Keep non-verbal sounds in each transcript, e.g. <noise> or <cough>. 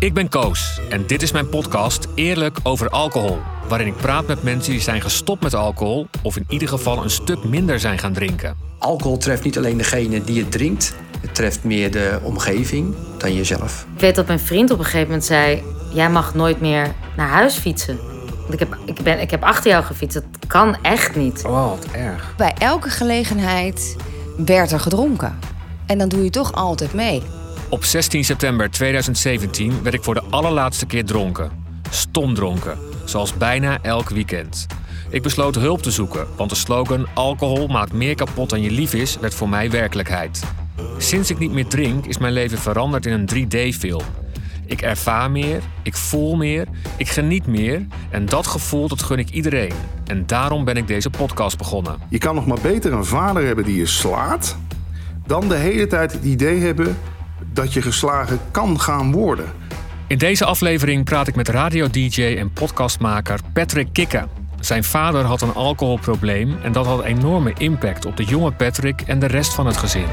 Ik ben Koos en dit is mijn podcast Eerlijk over alcohol. Waarin ik praat met mensen die zijn gestopt met alcohol of in ieder geval een stuk minder zijn gaan drinken. Alcohol treft niet alleen degene die het drinkt, het treft meer de omgeving dan jezelf. Ik weet dat mijn vriend op een gegeven moment zei: Jij mag nooit meer naar huis fietsen. Want ik heb, ik ben, ik heb achter jou gefietst. Dat kan echt niet. Oh, wat erg. Bij elke gelegenheid werd er gedronken. En dan doe je toch altijd mee. Op 16 september 2017 werd ik voor de allerlaatste keer dronken. Stomdronken, zoals bijna elk weekend. Ik besloot hulp te zoeken, want de slogan alcohol maakt meer kapot dan je lief is werd voor mij werkelijkheid. Sinds ik niet meer drink is mijn leven veranderd in een 3D-film. Ik ervaar meer, ik voel meer, ik geniet meer en dat gevoel dat gun ik iedereen. En daarom ben ik deze podcast begonnen. Je kan nog maar beter een vader hebben die je slaat, dan de hele tijd het idee hebben dat je geslagen kan gaan worden. In deze aflevering praat ik met radio-dj en podcastmaker Patrick Kikke. Zijn vader had een alcoholprobleem en dat had enorme impact op de jonge Patrick en de rest van het gezin.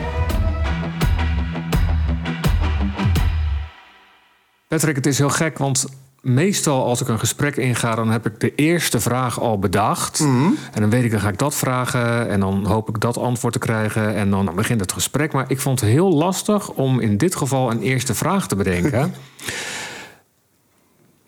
Patrick, het is heel gek, want meestal als ik een gesprek inga, dan heb ik de eerste vraag al bedacht. En dan weet ik, dan ga ik dat vragen en dan hoop ik dat antwoord te krijgen. En dan, dan begint het gesprek. Maar ik vond het heel lastig om in dit geval een eerste vraag te bedenken. <laughs>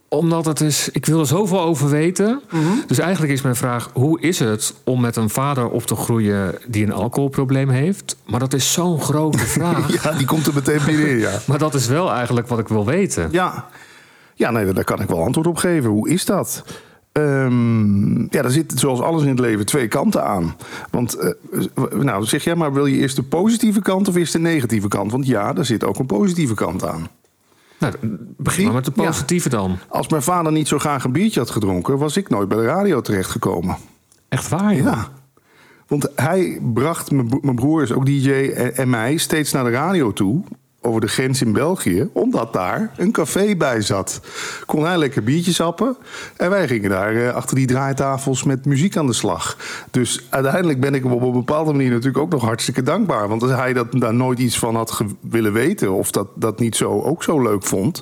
Omdat het is, ik wil er zoveel over weten. Dus eigenlijk is mijn vraag: hoe is het om met een vader op te groeien die een alcoholprobleem heeft? Maar dat is zo'n grote <laughs> vraag. Ja, die komt er meteen binnen, ja. <laughs> Maar dat is wel eigenlijk wat ik wil weten. Ja, ja nee, daar kan ik wel antwoord op geven. Hoe is dat? Ehm, ja, er zit zoals alles in het leven twee kanten aan. Want, eh, nou, zeg jij maar, wil je eerst de positieve kant of eerst de negatieve kant? Want ja, daar zit ook een positieve kant aan. Nou, begin maar met de Ja. positieve dan. Als mijn vader niet zo graag een biertje had gedronken, was ik nooit bij de radio terechtgekomen. Echt waar, joh? Ja. Want hij bracht mijn bro- mijn broers, ook DJ en mij, steeds naar de radio toe. Over de grens in België, omdat daar een café bij zat. Kon hij lekker biertjes happen. En wij gingen daar eh, achter die draaitafels met muziek aan de slag. Dus uiteindelijk ben ik hem op een bepaalde manier natuurlijk ook nog hartstikke dankbaar. Want als hij dat, daar nooit iets van had willen weten, of dat, dat niet zo, ook zo leuk vond.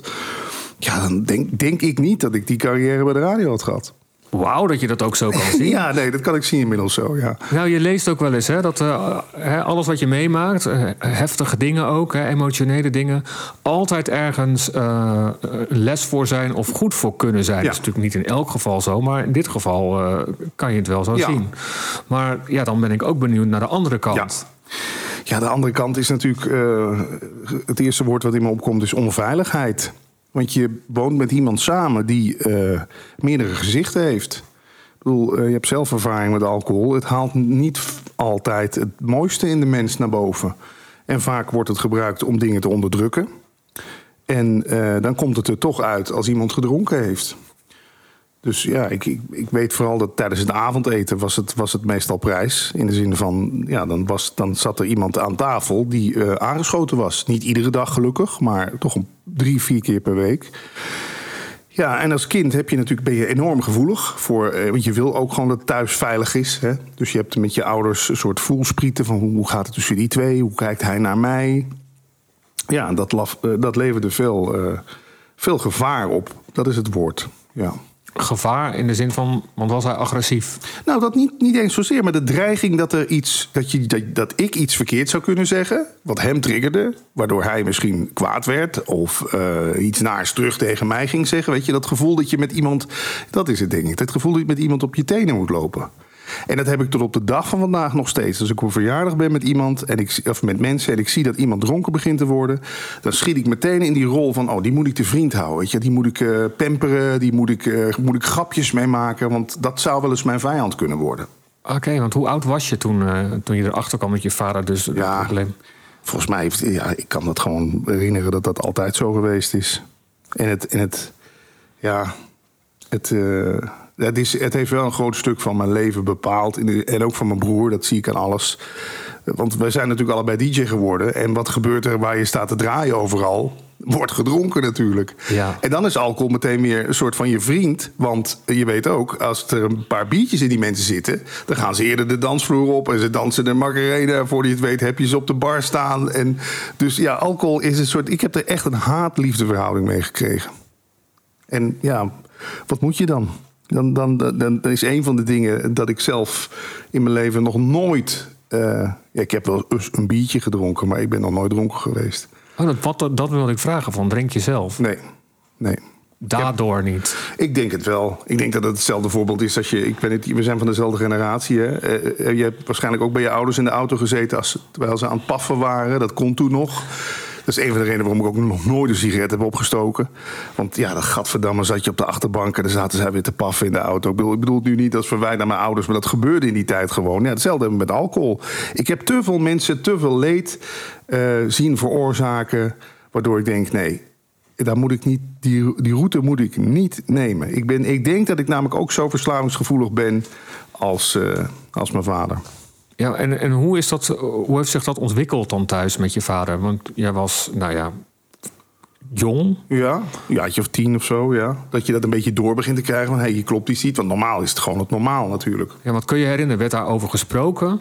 Ja, dan denk, denk ik niet dat ik die carrière bij de radio had gehad. Wauw, dat je dat ook zo kan <laughs> zien. Ja, nee, dat kan ik zien inmiddels zo, ja. Nou, je leest ook wel eens hè, dat eh, alles wat je meemaakt, eh, heftige dingen ook, hè, emotionele dingen, altijd ergens eh, les voor zijn of goed voor kunnen zijn. Ja. Dat is natuurlijk niet in elk geval zo, maar in dit geval kan je het wel zo Ja. zien. Maar ja, dan ben ik ook benieuwd naar de andere kant. Ja, de andere kant is natuurlijk... het eerste woord wat in me opkomt is onveiligheid. Want je woont met iemand samen die eh, meerdere gezichten heeft. Ik bedoel, eh, je hebt zelf ervaring met alcohol. Het haalt niet altijd het mooiste in de mens naar boven. En vaak wordt het gebruikt om dingen te onderdrukken. En eh, dan komt het er toch uit als iemand gedronken heeft. Dus ja, ik, ik, ik weet vooral dat tijdens het avondeten was het, was het meestal prijs. In de zin van, ja, dan, was, dan zat er iemand aan tafel die eh, aangeschoten was. Niet iedere dag gelukkig, maar toch een drie, vier keer per week. Ja, en als kind heb je natuurlijk, ben je enorm gevoelig voor. Eh, want je wil ook gewoon dat thuis veilig is. Hè? Dus je hebt met je ouders een soort voelsprieten van hoe gaat het tussen die twee? Hoe kijkt hij naar mij? Ja, dat, eh, dat leverde veel, veel gevaar op. Dat is het woord. Ja. Gevaar in de zin van, want was hij agressief? Nou, dat niet, niet eens zozeer, maar de dreiging dat, er iets, dat, je, dat, dat ik iets verkeerd zou kunnen zeggen. Wat hem triggerde, waardoor hij misschien kwaad werd. Of eh, iets naars terug tegen mij ging zeggen. Weet je, dat gevoel dat je met iemand. Dat is het ding. niet. Het gevoel dat je met iemand op je tenen moet lopen. En dat heb ik tot op de dag van vandaag nog steeds. Als ik op verjaardag ben met iemand, en ik, of met mensen, en ik zie dat iemand dronken begint te worden, dan schiet ik meteen in die rol van: oh, die moet ik te vriend houden. Weet je? Die moet ik eh, pamperen, die moet ik, eh, moet ik grapjes mee maken, want dat zou wel eens mijn vijand kunnen worden. Oké, want hoe oud was je toen, eh, toen je erachter kwam met je vader dus Ja. probleem? Volgens mij heeft, ja, ik kan dat gewoon herinneren dat dat altijd zo geweest is. En het, en het ja, het, het, is, het heeft wel een groot stuk van mijn leven bepaald. En ook van mijn broer, dat zie ik aan alles. Want wij zijn natuurlijk allebei DJ geworden. En wat gebeurt er waar je staat te draaien overal? wordt gedronken natuurlijk. Ja. En dan is alcohol meteen weer een soort van je vriend. Want je weet ook, als er een paar biertjes in die mensen zitten... dan gaan ze eerder de dansvloer op en ze dansen de Macarena. Voordat je het weet heb je ze op de bar staan. En dus ja, alcohol is een soort... Ik heb er echt een haat-liefdeverhouding mee gekregen. En ja, wat moet je dan? Dan, dan, dan, dan is een van de dingen dat ik zelf in mijn leven nog nooit... eh, ja, ik heb wel eens een biertje gedronken, maar ik ben nog nooit dronken geweest. Oh, dat, wat, dat wilde ik vragen van, drink je zelf? Nee, nee. Daardoor niet. Ik denk het wel. Ik denk dat het hetzelfde voorbeeld is als je. Ik ben het, we zijn van dezelfde generatie. Hè? Eh, eh, je hebt waarschijnlijk ook bij je ouders in de auto gezeten als, terwijl ze aan het paffen waren. Dat kon toen nog. Dat is een van de redenen waarom ik ook nog nooit een sigaret heb opgestoken. Want ja, dat gadverdamme zat je op de achterbank en dan zaten zij weer te paffen in de auto. Ik bedoel, ik bedoel nu niet als verwijt naar mijn ouders, maar dat gebeurde in die tijd gewoon. Ja, hetzelfde met alcohol. Ik heb te veel mensen, te veel leed eh, zien veroorzaken, waardoor ik denk, nee, daar moet ik niet, die, die route moet ik niet nemen. Ik, ben, ik denk dat ik namelijk ook zo verslavingsgevoelig ben als, eh, als mijn vader. Ja, en, en hoe, is dat, hoe heeft zich dat ontwikkeld dan thuis met je vader? Want jij was, nou ja, jong. Ja, een jaartje of tien of zo, ja. Dat je dat een beetje door begint te krijgen van... hé, hey, je klopt iets niet, want normaal is het gewoon het normaal natuurlijk. Ja, wat kun je herinneren? Werd daarover gesproken?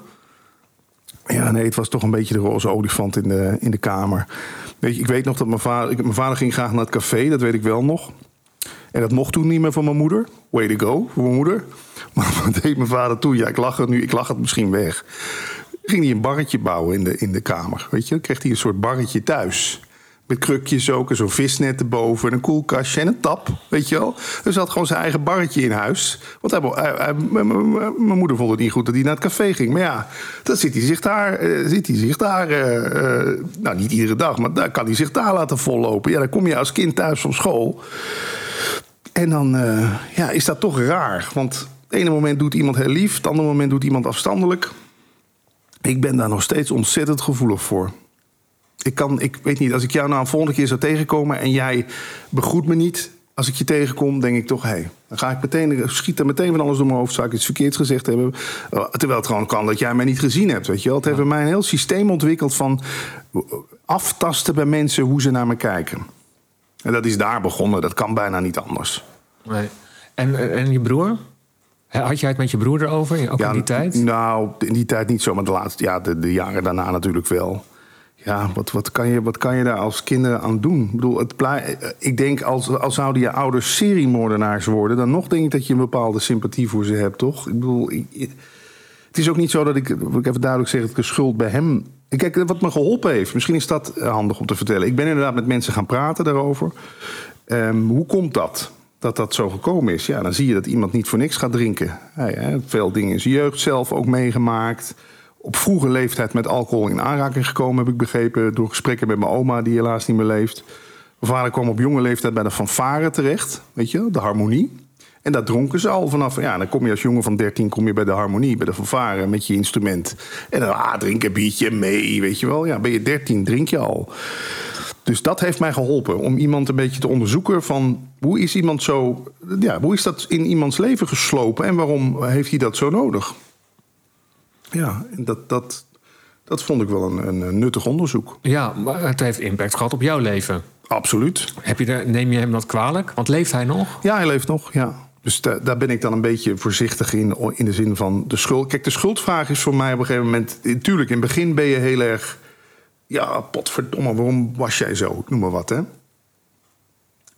Ja, nee, het was toch een beetje de roze olifant in de, in de kamer. Weet je, ik weet nog dat mijn vader... ik- Mijn vader ging graag naar het café, dat weet ik wel nog. En dat mocht toen niet meer van mijn moeder. Way to go, voor mijn moeder. <laughs> Maar wat deed mijn vader toen? Ja, ik lach het nu, ik lach het misschien weg. Ging hij een barretje bouwen in de, in de kamer, weet je. Dan kreeg hij een soort barretje thuis. Met krukjes ook, en zo'n visnet erboven, en een koelkastje en een tap, weet je wel. Dus hij had gewoon zijn eigen barretje in huis. Want mijn moeder vond het niet goed dat hij naar het café ging. Maar ja, dan zit hij zich daar, eh, zit hij zich daar eh, eh, nou niet iedere dag, maar daar kan hij zich daar laten vollopen. Ja, dan kom je als kind thuis van school. En dan eh, ja, is dat toch raar. Want het ene moment doet iemand heel lief, het andere moment doet iemand afstandelijk. Ik ben daar nog steeds ontzettend gevoelig voor. Ik kan, ik weet niet, als ik jou nou een volgende keer zou tegenkomen en jij begroet me niet. Als ik je tegenkom, denk ik toch, hé, hey, dan ga ik meteen, schiet er meteen van alles door mijn hoofd. Zou ik iets verkeerds gezegd hebben? Uh, terwijl het gewoon kan dat jij mij niet gezien hebt, weet je wel. Het heeft bij mij een heel systeem ontwikkeld van aftasten bij mensen hoe ze naar me kijken. En dat is daar begonnen, dat kan bijna niet anders. Nee. En, en je broer? Had jij het met je broer erover, ook in die tijd? Nou, in die tijd niet zo, maar de, laatste, ja, de, de jaren daarna natuurlijk wel. Ja, wat, wat, kan je, wat kan je daar als kinderen aan doen? Ik bedoel, het ik denk, als, als zouden je ouders seriemoordenaars worden... dan nog denk ik dat je een bepaalde sympathie voor ze hebt, toch? Ik bedoel, ik- ik- het is ook niet zo dat ik, wil ik even duidelijk zeg... dat ik de schuld bij hem... Kijk, wat me geholpen heeft, misschien is dat eh, handig om te vertellen. Ik ben inderdaad met mensen gaan praten daarover. Ehm, hoe komt dat? Dat dat zo gekomen is. Ja, dan zie je dat iemand niet voor niks gaat drinken. Veel dingen in zijn jeugd zelf ook meegemaakt. Op vroege leeftijd met alcohol in aanraking gekomen, heb ik begrepen. Door gesprekken met mijn oma, die helaas niet meer leeft. Mijn vader kwam op jonge leeftijd bij de fanfare terecht. Weet je, de harmonie. En daar dronken ze al vanaf. Ja, dan kom je als jongen van 13 kom je bij de harmonie, bij de fanfare met je instrument. En dan, ah, drink een biertje mee, weet je wel. Ja, ben je 13, drink je al. Dus dat heeft mij geholpen om iemand een beetje te onderzoeken van hoe is iemand zo, ja, hoe is dat in iemands leven geslopen en waarom heeft hij dat zo nodig? Ja, en dat, dat, dat vond ik wel een, een, nuttig onderzoek. Ja, maar het heeft impact gehad op jouw leven. Absoluut. Heb je neem je hem dat kwalijk? Want leeft hij nog? Ja, hij leeft nog, ja. Dus da- daar ben ik dan een beetje voorzichtig in, in de zin van de schuld. Kijk, de schuldvraag is voor mij op een gegeven moment... Tuurlijk, in het begin ben je heel erg... Ja, potverdomme, waarom was jij zo? Ik noem maar wat, hè.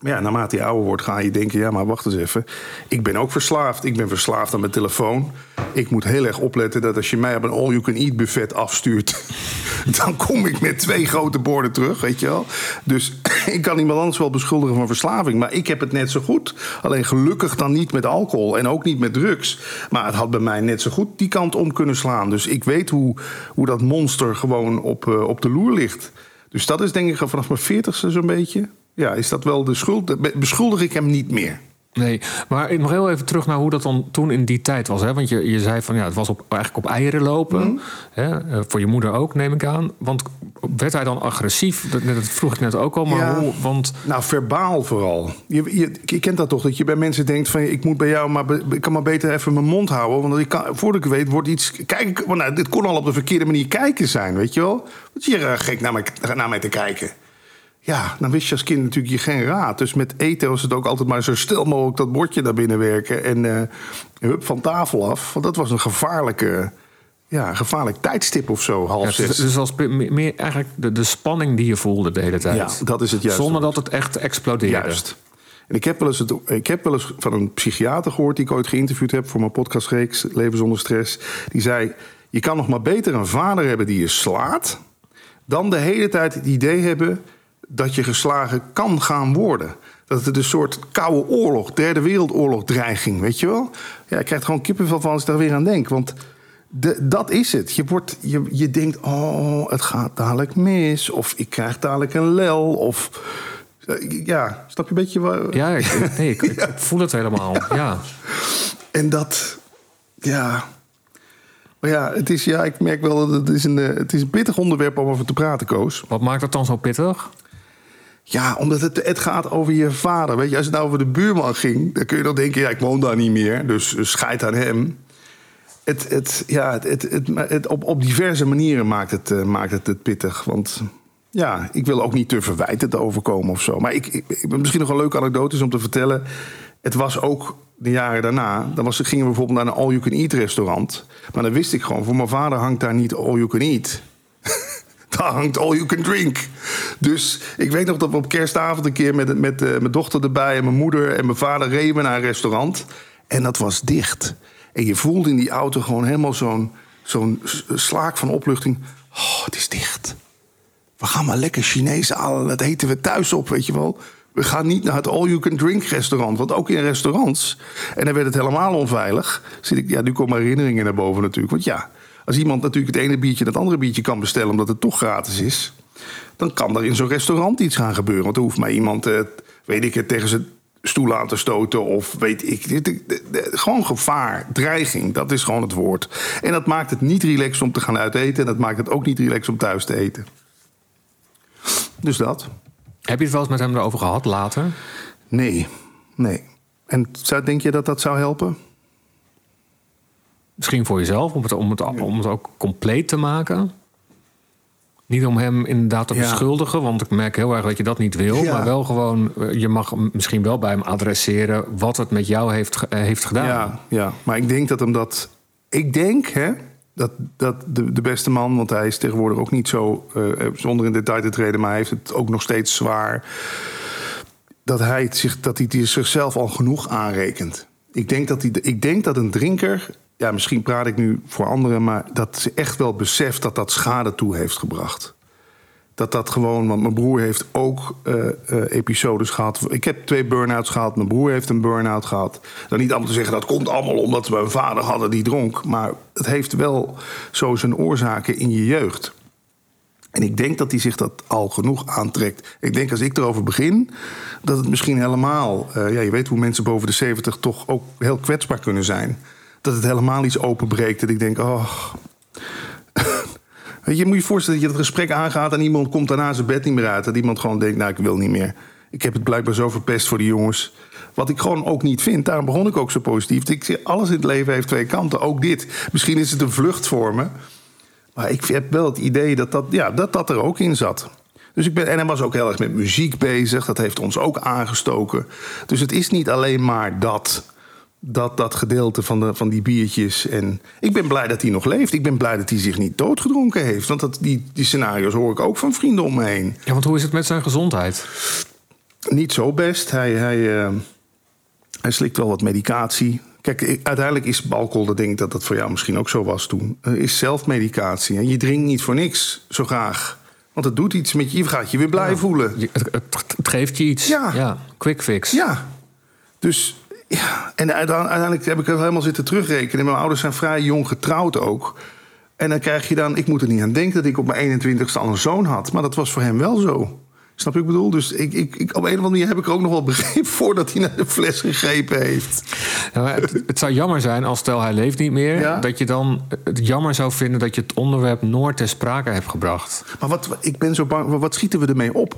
Ja, naarmate je ouder wordt, ga je denken... ja, maar wacht eens even. Ik ben ook verslaafd. Ik ben verslaafd aan mijn telefoon. Ik moet heel erg opletten dat als je mij op een all-you-can-eat buffet afstuurt... <laughs> dan kom ik met twee grote borden terug, weet je wel. Dus <clears throat> ik kan iemand anders wel beschuldigen van verslaving... maar ik heb het net zo goed. Alleen gelukkig dan niet met alcohol en ook niet met drugs. Maar het had bij mij net zo goed die kant om kunnen slaan. Dus ik weet hoe, hoe dat monster gewoon op, eh, op de loer ligt. Dus dat is denk ik vanaf mijn veertigste zo'n beetje... Ja, is dat wel de schuld? Be- Beschuldig ik hem niet meer? Nee, maar nog heel even terug naar hoe dat dan toen in die tijd was. Hè? Want je, je zei van ja, het was op, eigenlijk op eieren lopen. Hè? Eh, Voor je moeder ook, neem ik aan. Want werd hij dan agressief? Dat, dat vroeg ik net ook al. Maar Ja. hoe? Want Nou, verbaal vooral. Je, je, je kent dat toch, dat je bij mensen denkt van... ik moet bij jou, maar be- ik kan maar beter even mijn mond houden. Want ik kan, voordat ik weet, wordt iets... Kijk, nou, dit kon al op de verkeerde manier kijken zijn, weet je wel? Wat zie je raar gek naar mij, naar mij te kijken? Ja, dan wist je als kind natuurlijk je geen raad. Dus met eten was het ook altijd maar zo stil mogelijk dat bordje naar binnen werken. En eh, hup van tafel af. Want dat was een gevaarlijke, ja, gevaarlijk tijdstip of zo, half Ja, zes. dus, dus als meer eigenlijk de, de spanning die je voelde de hele tijd. Ja, dat is het juist. Zonder dat het echt explodeerde. Juist. En ik heb, wel eens het, ik heb wel eens van een psychiater gehoord... die ik ooit geïnterviewd heb voor mijn podcastreeks... Leven zonder stress. Die zei, je kan nog maar beter een vader hebben die je slaat... dan de hele tijd het idee hebben dat je geslagen kan gaan worden. Dat het een soort koude oorlog, derde wereldoorlog dreiging, weet je wel? Ja, ik krijg er gewoon kippenvel van als ik daar weer aan denk. Want de, dat is het. Je, wordt, je, je denkt, oh, het gaat dadelijk mis. Of ik krijg dadelijk een lel. Of ja, snap je een beetje waar... Ja, ik, nee, ik, <laughs> ik voel het helemaal. Ja. En dat, ja. Maar ja, het is, ja, ik merk wel dat het is een, eh, het is een pittig onderwerp om over te praten, Koos. Wat maakt het dan zo pittig? Ja, omdat het, het gaat over je vader. Weet je, als het nou over de buurman ging, dan kun je dan denken, ja, ik woon daar niet meer, dus eh, scheid aan hem. Het, het, ja, het, het, het, op, op diverse manieren maakt het, eh, maakt het het pittig. Want ja, ik wil ook niet te verwijtend overkomen of zo. Maar ik, ik misschien nog een leuke anekdote is om te vertellen. Het was ook de jaren daarna. Dan was, gingen we bijvoorbeeld naar een all-you-can-eat restaurant. Maar dan wist ik gewoon, voor mijn vader hangt daar niet all-you-can-eat. Daar hangt all you can drink. Dus ik weet nog dat we op kerstavond een keer met, met eh, mijn dochter erbij... en mijn moeder en mijn vader reden naar een restaurant. En dat was dicht. En je voelde in die auto gewoon helemaal zo'n slaak van opluchting. Oh, het is dicht. We gaan maar lekker Chinees halen. Dat eten we thuis op, weet je wel. We gaan niet naar het all-you-can-drink restaurant. Want ook in restaurants. En dan werd het helemaal onveilig. Zit ik, ja, nu komen herinneringen naar boven natuurlijk. Want ja, als iemand natuurlijk het ene biertje en het andere biertje kan bestellen... omdat het toch gratis is... dan kan er in zo'n restaurant iets gaan gebeuren. Want er hoeft maar iemand, eh, weet ik het, tegen zijn stoel aan te stoten... of weet ik... dit- dit- dit- Gewoon gevaar, dreiging, dat is gewoon het woord. En dat maakt het niet relaxed om te gaan uiteten... en dat maakt het ook niet relaxed om thuis te eten. Dus dat. Heb je het wel eens met hem erover gehad later? Nee, nee. En zou, denk je dat dat zou helpen? Misschien voor jezelf, om het, om het, om het ook compleet te maken? Niet om hem inderdaad te Ja. beschuldigen, want ik merk heel erg dat je dat niet wil. Ja. Maar wel gewoon, eh, je mag hem misschien wel bij hem adresseren wat het met jou heeft, eh, heeft gedaan. Ja, ja. Maar ik denk dat hem dat. Ik denk hè, dat, dat de, de beste man, want hij is tegenwoordig ook niet zo. eh, zonder in detail te treden, maar hij heeft het ook nog steeds zwaar. Dat hij, het zich, dat hij het zichzelf al genoeg aanrekent. Ik denk, dat hij, ik denk dat een drinker. Ja, misschien praat ik nu voor anderen, maar dat ze echt wel beseft dat dat schade toe heeft gebracht. Dat dat gewoon, want mijn broer heeft ook eh, episodes gehad. Ik heb twee burn-outs gehad, mijn broer heeft een burn-out gehad. Dan niet allemaal te zeggen dat komt allemaal omdat we een vader hadden die dronk. Maar het heeft wel zo zijn oorzaken in je jeugd. En ik denk dat hij zich dat al genoeg aantrekt. Ik denk als ik erover begin, dat het misschien helemaal. eh, ja, je weet hoe mensen boven de 70 toch ook heel kwetsbaar kunnen zijn. Dat het helemaal iets openbreekt. Dat ik denk, oh. <laughs> Weet je, moet je voorstellen dat je het gesprek aangaat en iemand komt daarna zijn bed niet meer uit. Dat iemand gewoon denkt, nou, ik wil niet meer. Ik heb het blijkbaar zo verpest voor die jongens. Wat ik gewoon ook niet vind. Daarom begon ik ook zo positief. Ik zeg, alles in het leven heeft twee kanten. Ook dit. Misschien is het een vlucht voor me. Maar ik heb wel het idee dat dat, ja, dat, dat er ook in zat. Dus ik ben, en hij was ook heel erg met muziek bezig. Dat heeft ons ook aangestoken. Dus het is niet alleen maar dat, dat, dat gedeelte van, de, van die biertjes. En ik ben blij dat hij nog leeft. Ik ben blij dat hij zich niet doodgedronken heeft. Want dat, die, die scenario's hoor ik ook van vrienden om me heen. Ja, want hoe is het met zijn gezondheid? Niet zo best. Hij, hij, eh, hij slikt wel wat medicatie. Kijk, uiteindelijk is alcohol, dat denk ik dat dat voor jou misschien ook zo was toen, is zelfmedicatie. En je drinkt niet voor niks zo graag. Want het doet iets met je. Je gaat je weer blij voelen. Het, het geeft je iets. Ja. quick fix. Ja. Dus ja. En uite- uiteindelijk heb ik het helemaal zitten terugrekenen. Mijn ouders zijn vrij jong getrouwd ook. En dan krijg je dan, ik moet er niet aan denken dat ik op mijn 21ste al een zoon had. Maar dat was voor hem wel zo. Snap je wat ik bedoel? Dus ik, ik, ik, op een of andere manier heb ik er ook nog wel begrip <laughs> voor dat hij naar de fles gegrepen heeft. Ja, het, het zou jammer zijn als stel hij leeft niet meer... Ja. dat je dan het jammer zou vinden dat je het onderwerp nooit ter sprake hebt gebracht. Maar wat, ik ben zo bang, wat schieten we ermee op?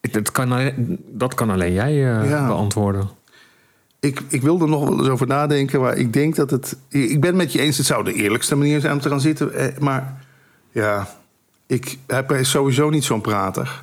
Ik- Dat kan, alleen- dat kan alleen jij eh, Ja. beantwoorden. Ik, ik wil er nog wel eens over nadenken, maar ik denk dat het. Ik ben met je eens, het zou de eerlijkste manier zijn om te gaan zitten. eh, Maar ja, ik hij is sowieso niet zo'n prater.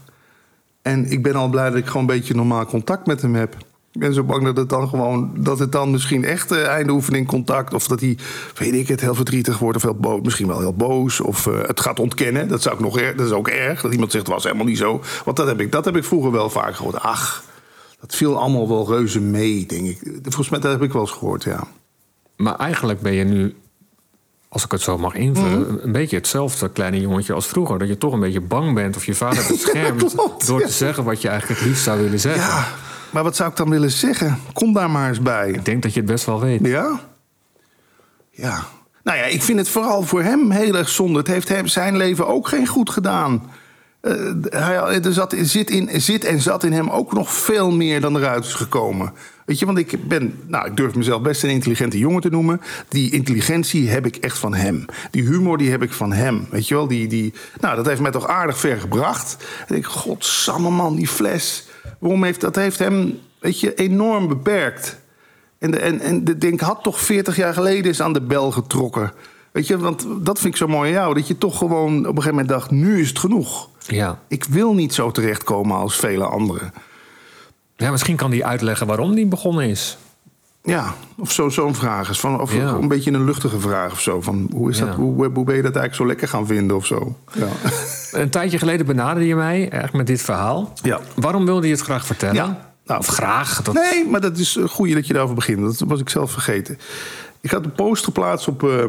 En ik ben al blij dat ik gewoon een beetje normaal contact met hem heb. Ik ben zo bang dat het dan gewoon, dat het dan misschien echt uh, einde oefening contact. Of dat hij, weet ik het, heel verdrietig wordt of heel boos. Misschien wel heel boos. Of uh, het gaat ontkennen. Dat, zou ik nog dat is ook erg. Dat iemand zegt, het was helemaal niet zo. Want dat heb ik, dat heb ik vroeger wel vaak gehoord. Ach, dat viel allemaal wel reuze mee, denk ik. Volgens mij, dat heb ik wel eens gehoord, ja. Maar eigenlijk ben je nu, als ik het zo mag invullen, mm. een beetje hetzelfde kleine jongetje als vroeger. Dat je toch een beetje bang bent of je vader <laughs> beschermt ja, door te zeggen wat je eigenlijk het liefst zou willen zeggen. Ja, maar wat zou ik dan willen zeggen? Kom daar maar eens bij. Ik denk dat je het best wel weet. Ja? Ja. Nou ja, ik vind het vooral voor hem heel erg zonde. Het heeft hem zijn leven ook geen goed gedaan. Uh, hij, er zat, zit, in, zit en zat in hem ook nog veel meer dan eruit is gekomen. Weet je, want ik ben, nou, ik durf mezelf best een intelligente jongen te noemen. Die intelligentie heb ik echt van hem. Die humor, die heb ik van hem. Weet je wel, die, die, nou, dat heeft mij toch aardig ver gebracht. En ik, godsamme man, die fles. Waarom heeft dat heeft hem, weet je, enorm beperkt. En, de, en, en de denk had toch 40 jaar geleden is aan de bel getrokken. Weet je, want dat vind ik zo mooi aan jou. Dat je toch gewoon op een gegeven moment dacht, nu is het genoeg. Ja. Ik wil niet zo terechtkomen als vele anderen. Ja, misschien kan hij uitleggen waarom die begonnen is. Ja, of zo'n zo vraag is. Van, of ja. een beetje een luchtige vraag of zo. Van, hoe, is dat, hoe, hoe ben je dat eigenlijk zo lekker gaan vinden of zo? Ja. <laughs> Een tijdje geleden benaderde je mij eigenlijk met dit verhaal. Ja. Waarom wilde je het graag vertellen? Ja. Nou, of graag? Dat... Nee, maar dat is goed dat je daarover begint. Dat was ik zelf vergeten. Ik had een post geplaatst op, uh,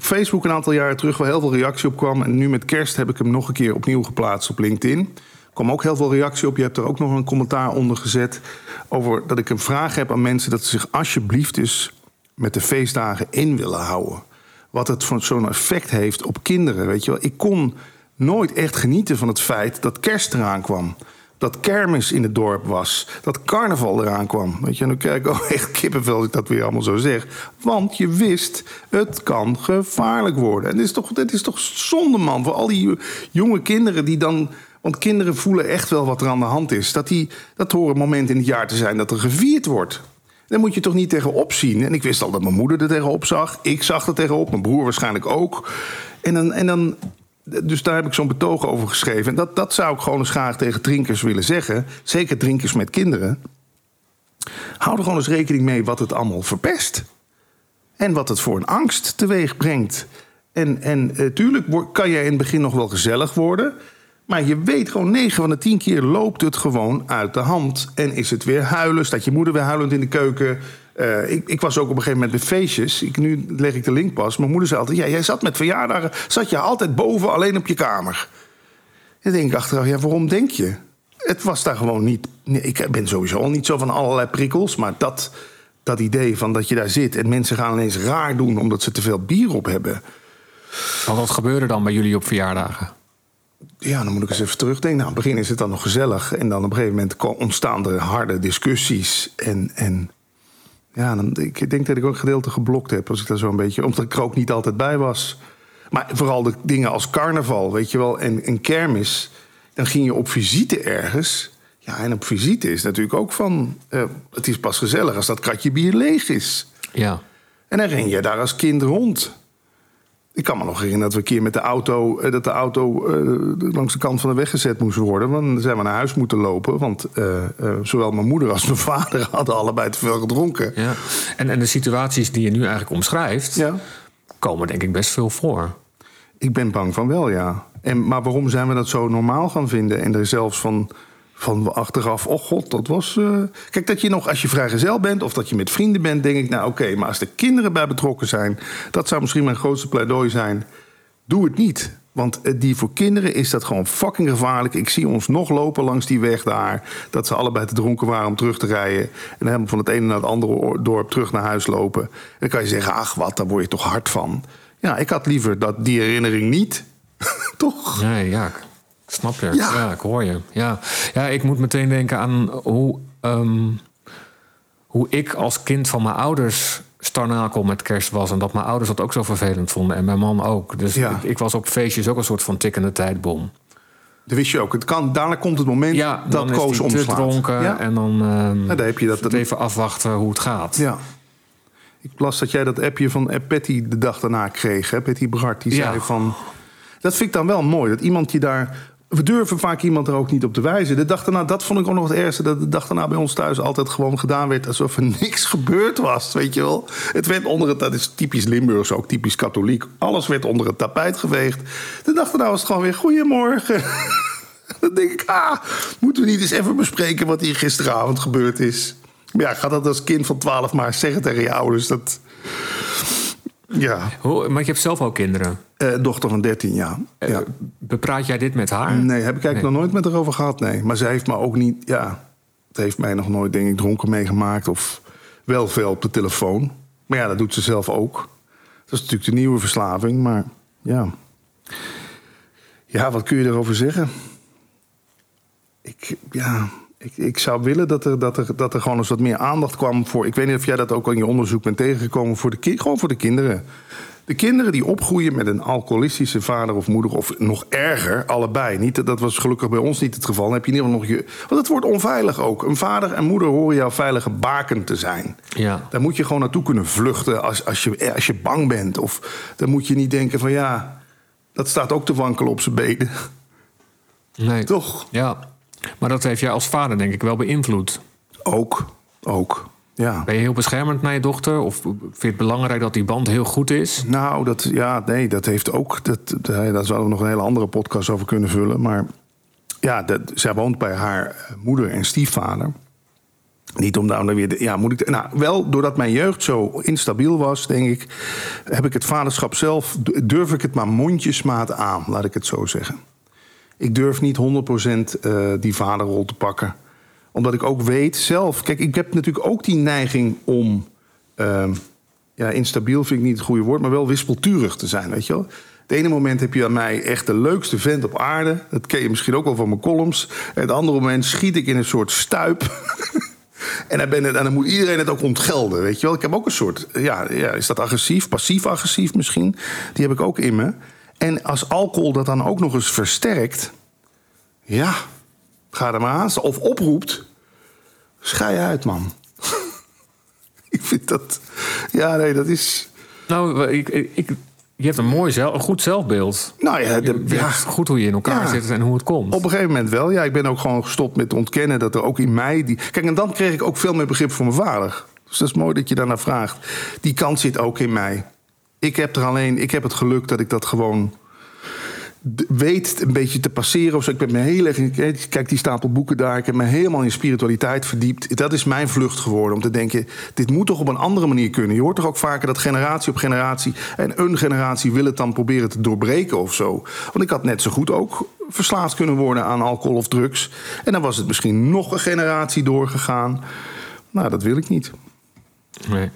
op Facebook een aantal jaren terug... waar heel veel reactie op kwam. En nu met kerst heb ik hem nog een keer opnieuw geplaatst op LinkedIn. Er kwam ook heel veel reactie op. Je hebt er ook nog een commentaar onder gezet... over dat ik een vraag heb aan mensen... dat ze zich alsjeblieft dus met de feestdagen in willen houden. Wat het voor zo'n effect heeft op kinderen. Weet je wel? Ik kon nooit echt genieten van het feit dat kerst eraan kwam dat kermis in het dorp was. Dat carnaval eraan kwam. Weet je, en dan krijg ik ook <laughs> echt kippenvel als ik dat weer allemaal zo zeg. Want je wist, het kan gevaarlijk worden. En het is toch, het is toch zonde, man, voor al die jonge kinderen die dan... Want kinderen voelen echt wel wat er aan de hand is. Dat, die, dat horen moment in het jaar te zijn dat er gevierd wordt. Daar moet je toch niet tegenop zien. En ik wist al dat mijn moeder er tegenop zag. Ik zag er tegenop, mijn broer waarschijnlijk ook. En dan, en dan dus daar heb ik zo'n betoog over geschreven. En dat, dat zou ik gewoon eens graag tegen drinkers willen zeggen. Zeker drinkers met kinderen. Hou er gewoon eens rekening mee wat het allemaal verpest. En wat het voor een angst teweeg brengt. En, en uh, tuurlijk kan je in het begin nog wel gezellig worden. Maar je weet gewoon, 9 van de 10 keer loopt het gewoon uit de hand. En is het weer huilen, staat je moeder weer huilend in de keuken. Uh, ik, ik, was ook op een gegeven moment bij feestjes. Ik, nu leg ik de link pas. Mijn moeder zei altijd: ja, jij zat met verjaardagen. zat je altijd boven alleen op je kamer. En denk ik achteraf: ja, waarom denk je? Het was daar gewoon niet. Nee, ik ben sowieso al niet zo van allerlei prikkels. Maar dat, dat idee van dat je daar zit en mensen gaan ineens raar doen omdat ze te veel bier op hebben. Maar wat gebeurde dan bij jullie op verjaardagen? Ja, dan moet ik eens even terugdenken. Nou, in het begin is het dan nog gezellig. En dan op een gegeven moment ontstaan er harde discussies. En, en ja, dan, ik denk dat ik ook een gedeelte geblokt heb, als ik daar zo een beetje. Omdat ik er ook niet altijd bij was. Maar vooral de dingen als carnaval, weet je wel, en, en kermis. Dan ging je op visite ergens. Ja, en op visite is natuurlijk ook van. Uh, het is pas gezellig als dat kratje bier leeg is. Ja. En dan ren je daar als kind rond. Ik kan me nog herinneren dat we een keer met de auto, eh, dat de auto uh, langs de kant van de weg gezet moest worden. Want dan zijn we naar huis moeten lopen. Want uh, zowel mijn moeder als mijn <laughs> vader hadden allebei te veel gedronken. Ja. En, en de situaties die je nu eigenlijk omschrijft, ja. komen denk ik best veel voor. Ik ben bang van wel, ja. En, maar waarom zijn we dat zo normaal gaan vinden? En er zelfs van van achteraf, oh god, dat was. Uh... Kijk, dat je nog als je vrijgezel bent of dat je met vrienden bent, denk ik, nou oké, maar als er kinderen bij betrokken zijn, dat zou misschien mijn grootste pleidooi zijn. Doe het niet. Want eh, die voor kinderen is dat gewoon fucking gevaarlijk. Ik zie ons nog lopen langs die weg daar. Dat ze allebei te dronken waren om terug te rijden. En helemaal van het ene naar het andere dorp terug naar huis lopen. En dan kan je zeggen, ach wat, daar word je toch hard van. Ja, ik had liever dat die herinnering niet. <laughs> toch? Nee, ja, Snap je? Ja. ik hoor je. Ja. ja, ik moet meteen denken aan hoe, um, hoe ik als kind van mijn ouders starnakel met kerst was. En dat mijn ouders dat ook zo vervelend vonden. En mijn man ook. Dus ja. ik, ik, was op feestjes ook een soort van tikkende tijdbom. Dat wist je ook. Het kan, daarna komt het moment ja, dat Koos omslaat. dronken ja. en dan, um, ja, daar heb je dat, even afwachten hoe het gaat. Ja. Ik las dat jij dat appje van Patty de dag daarna kreeg. Hè? Patty Bart, die zei van... Dat vind ik dan wel mooi. Dat iemand je daar we durven vaak iemand er ook niet op te wijzen. De dag daarna, dat vond ik ook nog het ergste. Dat de dag daarna bij ons thuis altijd gewoon gedaan werd alsof er <laughs> niks gebeurd was. Weet je wel? Het werd onder het, dat is typisch Limburgs, ook typisch katholiek. Alles werd onder het tapijt geveegd. De dag daarna was het gewoon weer goedemorgen. <laughs> Dan denk ik, ah, moeten we niet eens even bespreken wat hier gisteravond gebeurd is? Maar ja, ga dat als kind van 12 maar zeggen tegen je ouders. Dat, ja, Hoe, maar je hebt zelf ook kinderen. Eh, dochter van 13 jaar. Ja. Bepraat jij dit met haar? Nee, heb ik eigenlijk Nee. nog nooit met haar over gehad. Nee. Maar zij heeft me ook niet. Ja, het heeft mij nog nooit, denk ik, dronken meegemaakt. Of wel veel op de telefoon. Maar ja, dat doet ze zelf ook. Dat is natuurlijk de nieuwe verslaving. Maar ja. Ja, wat kun je erover zeggen? Ik, ja, ik, ik zou willen dat er, dat, er, dat er gewoon eens wat meer aandacht kwam voor. Ik weet niet of jij dat ook al in je onderzoek bent tegengekomen. Voor de, gewoon voor de kinderen. De kinderen die opgroeien met een alcoholistische vader of moeder, of nog erger, allebei. Niet, dat- dat was gelukkig bij ons niet het geval. Dan heb je in ieder geval nog je. Want het wordt onveilig ook. Een vader en moeder horen jouw veilige baken te zijn. Ja. Daar moet je gewoon naartoe kunnen vluchten als, als, je, als je bang bent. Of dan moet je niet denken van ja, dat staat ook te wankelen op zijn benen. Nee. Toch? Ja. Maar dat heeft jij als vader denk ik wel beïnvloed. Ook, ook. Ja. Ben je heel beschermend naar je dochter? Of vind je het belangrijk dat die band heel goed is? Nou, dat, ja, nee, dat heeft ook. Dat, dat- daar zouden we nog een hele andere podcast over kunnen vullen. Maar ja, dat, zij woont bij haar eh, moeder en stiefvader. Niet om daar weer. de- ja, moet ik. Nou, wel doordat mijn jeugd zo instabiel was, denk ik. heb ik het vaderschap zelf. durf ik het maar mondjesmaat aan, laat ik het zo zeggen. Ik durf niet 100% eh, die vaderrol te pakken. Omdat ik ook weet zelf. Kijk, ik heb natuurlijk ook die neiging om. ehm, ja, instabiel vind ik niet het goede woord, maar wel wispelturig te zijn, weet je wel. Het ene moment heb je aan mij echt de leukste vent op aarde. Dat ken je misschien ook wel van mijn columns. En het andere moment schiet ik in een soort stuip. <laughs> en, dan ben het, dan moet iedereen het ook ontgelden, weet je wel. Ik heb ook een soort, ja, ja is dat agressief, passief-agressief misschien? Die heb ik ook in me. En als alcohol dat dan ook nog eens versterkt... ja, ga er maar aan. Of oproept, schei uit, man. <laughs> ik vind dat... Ja, nee, dat is... Nou, ik, ik, ik- je hebt een mooi zelf, een goed zelfbeeld. Nou ja, de, ja, goed hoe je in elkaar Ja. zit en hoe het komt. op een gegeven moment wel. Ja, ik ben ook gewoon gestopt met ontkennen dat er ook in mij... Die... Kijk, en dan kreeg ik ook veel meer begrip voor mijn vader. Dus dat is mooi dat je daarnaar vraagt. Die kant zit ook in mij. Ik heb er alleen... Ik heb het geluk dat ik dat gewoon... weet een beetje te passeren of zo. Ik ben me heel erg... Kijk, die stapel boeken daar. Ik heb me helemaal in spiritualiteit verdiept. Dat is mijn vlucht geworden. Om te denken, dit moet toch op een andere manier kunnen. Je hoort toch ook vaker dat generatie op generatie... en een generatie wil het dan proberen te doorbreken of zo. Want ik had net zo goed ook verslaafd kunnen worden aan alcohol of drugs. En dan was het misschien nog een generatie doorgegaan. Nou, dat wil ik niet. Nee.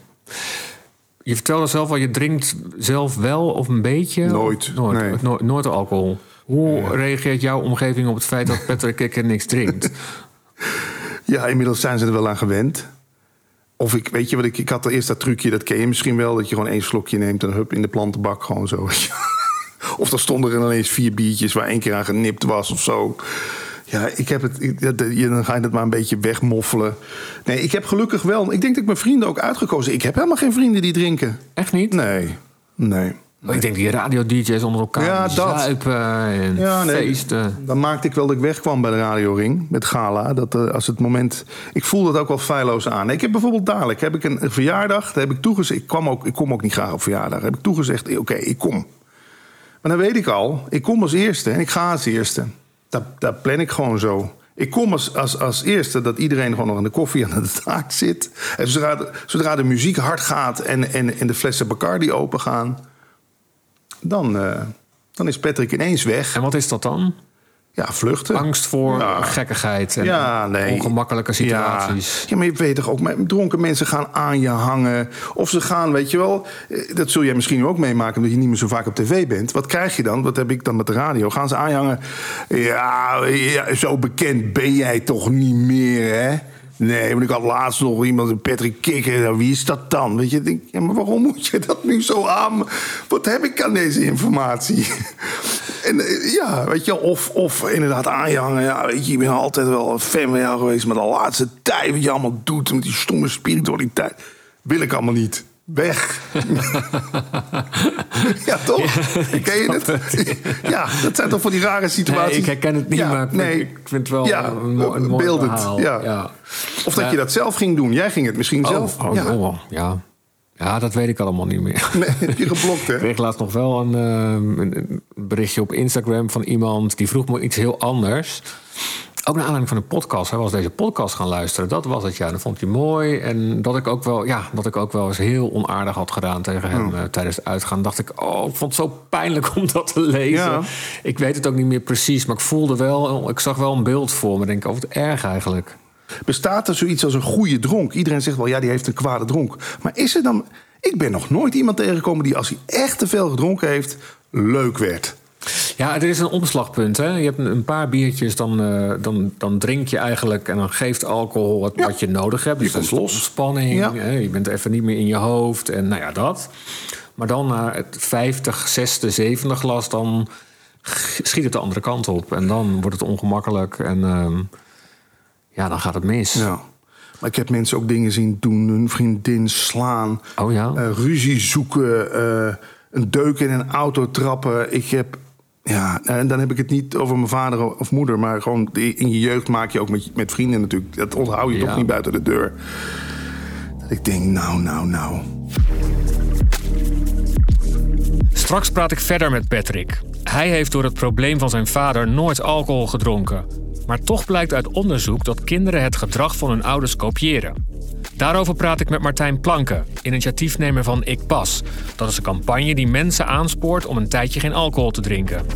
Je vertelde zelf al, je drinkt zelf wel of een beetje? Nooit, Nooit, nee. nooit, nooit alcohol. Hoe reageert jouw omgeving op het feit dat Patrick Kikker niks drinkt? <laughs> Ja, inmiddels zijn ze er wel aan gewend. Of ik, weet je wat, ik, ik had eerst dat trucje, dat ken je misschien wel... dat je gewoon één slokje neemt en hup in de plantenbak gewoon zo. <laughs> Of dan stonden er ineens vier biertjes waar één keer aan genipt was of zo. Ja, ik heb het, ik- dan ga je het maar een beetje wegmoffelen. Nee, ik heb gelukkig wel... Ik denk dat ik mijn vrienden ook uitgekozen... Ik heb helemaal geen vrienden die drinken. Echt niet? Nee, nee. Ik denk die radio-dj's onder elkaar Ja, zuipen en Ja, nee, feesten. Dan maakte ik wel dat ik wegkwam bij de Radio Ring met Gala. Dat eh, als het moment. Ik voel dat ook wel feilloos aan. Ik heb bijvoorbeeld dadelijk heb ik een, een verjaardag. Daar heb ik toegezegd. Ik, kwam ook, ik kom ook niet graag op verjaardag. Heb ik toegezegd. Oké, ik kom. Maar dan weet ik al. Ik kom als eerste en ik ga als eerste. Dat, plan ik gewoon zo. Ik kom als, als, als eerste dat iedereen gewoon nog aan de koffie aan de taak zit. En zodra de, zodra de muziek hard gaat en, en, en de flessen Bacardi open gaan. Dan, eh, dan is Patrick ineens weg. En wat is dat dan? Ja, vluchten. Angst voor Ja. gekkigheid en Ja, nee. ongemakkelijke situaties. Ja. ja, maar je weet toch ook, dronken mensen gaan aan je hangen. Of ze gaan, weet je wel, eh, dat zul jij misschien ook meemaken... omdat je niet meer zo vaak op tv bent. Wat krijg je dan? Wat heb ik dan met de radio? Gaan ze aan je hangen? Ja, ja, zo bekend ben jij toch niet meer, hè? Nee, want ik had laatst nog iemand, Patrick Kikker. Wie is dat dan? Weet je, denk, ja, maar waarom moet je dat nu zo aan? Wat heb ik aan deze informatie? <laughs> En eh, ja, weet je, of, of inderdaad aanjangen. Ja, weet je, ik ben altijd wel een fan van jou geweest. Maar de laatste tijd, wat je allemaal doet met die stomme spiritualiteit, wil ik allemaal niet. Weg. <laughs> ja, toch? Ken je het? <laughs> ja, dat zijn toch van die rare situaties. Nee, ik herken het niet, Ja, maar nee. ik vind het wel Ja, een, mooi- een mooi beeldend, verhaal. ja. Of dat je dat zelf ging doen. Jij ging het misschien zelf. Oh, oh, ja. oh, ja. Ja, dat weet ik allemaal niet meer. Nee, heb je geblokt, hè? <laughs> Ik kreeg laatst nog wel een, ehm, een berichtje op Instagram van iemand die vroeg me iets heel anders. Ook naar aanleiding van een podcast. Hij was deze podcast gaan luisteren. Dat was het, ja. Dat vond hij mooi. En dat ik ook wel, ja, dat ik ook wel eens heel onaardig had gedaan tegen hem eh, tijdens het uitgaan. Dacht ik, oh, ik vond het zo pijnlijk om dat te lezen. Ja. Ik weet het ook niet meer precies, maar ik voelde wel, ik zag wel een beeld voor me. Ik denk, oh, wat erg eigenlijk. Bestaat er zoiets als een goede dronk? Iedereen zegt wel, ja, die heeft een kwade dronk. Maar is er dan... Ik ben nog nooit iemand tegengekomen die als hij echt te veel gedronken heeft... leuk werd. Ja, er is een omslagpunt. Hè? Je hebt een paar biertjes, dan, eh, dan, dan drink je eigenlijk... en dan geeft alcohol wat, wat je nodig hebt. Dus komt dat los. ontspanning. Ja. Hè? Je bent even niet meer in je hoofd en nou ja, dat. Maar dan na het 50, 60, 70 glas... dan schiet het de andere kant op. En dan wordt het ongemakkelijk en ehm, ja, dan gaat het mis. Ja. Maar ik heb mensen ook dingen zien doen. Hun vriendin slaan. Oh ja? eh, ruzie zoeken. eh, een deuk in een auto trappen. Ik heb... Ja, en dan heb ik het niet over mijn vader of moeder... maar gewoon in je jeugd maak je ook met, met vrienden natuurlijk... dat onthoud je Ja. toch niet buiten de deur. Dat ik denk, nou, nou, nou... Straks praat ik verder met Patrick. Hij heeft door het probleem van zijn vader nooit alcohol gedronken. Maar toch blijkt uit onderzoek dat kinderen het gedrag van hun ouders kopiëren. Daarover praat ik met Martijn Planken, initiatiefnemer van Ik Pas. Dat is een campagne die mensen aanspoort om een tijdje geen alcohol te drinken.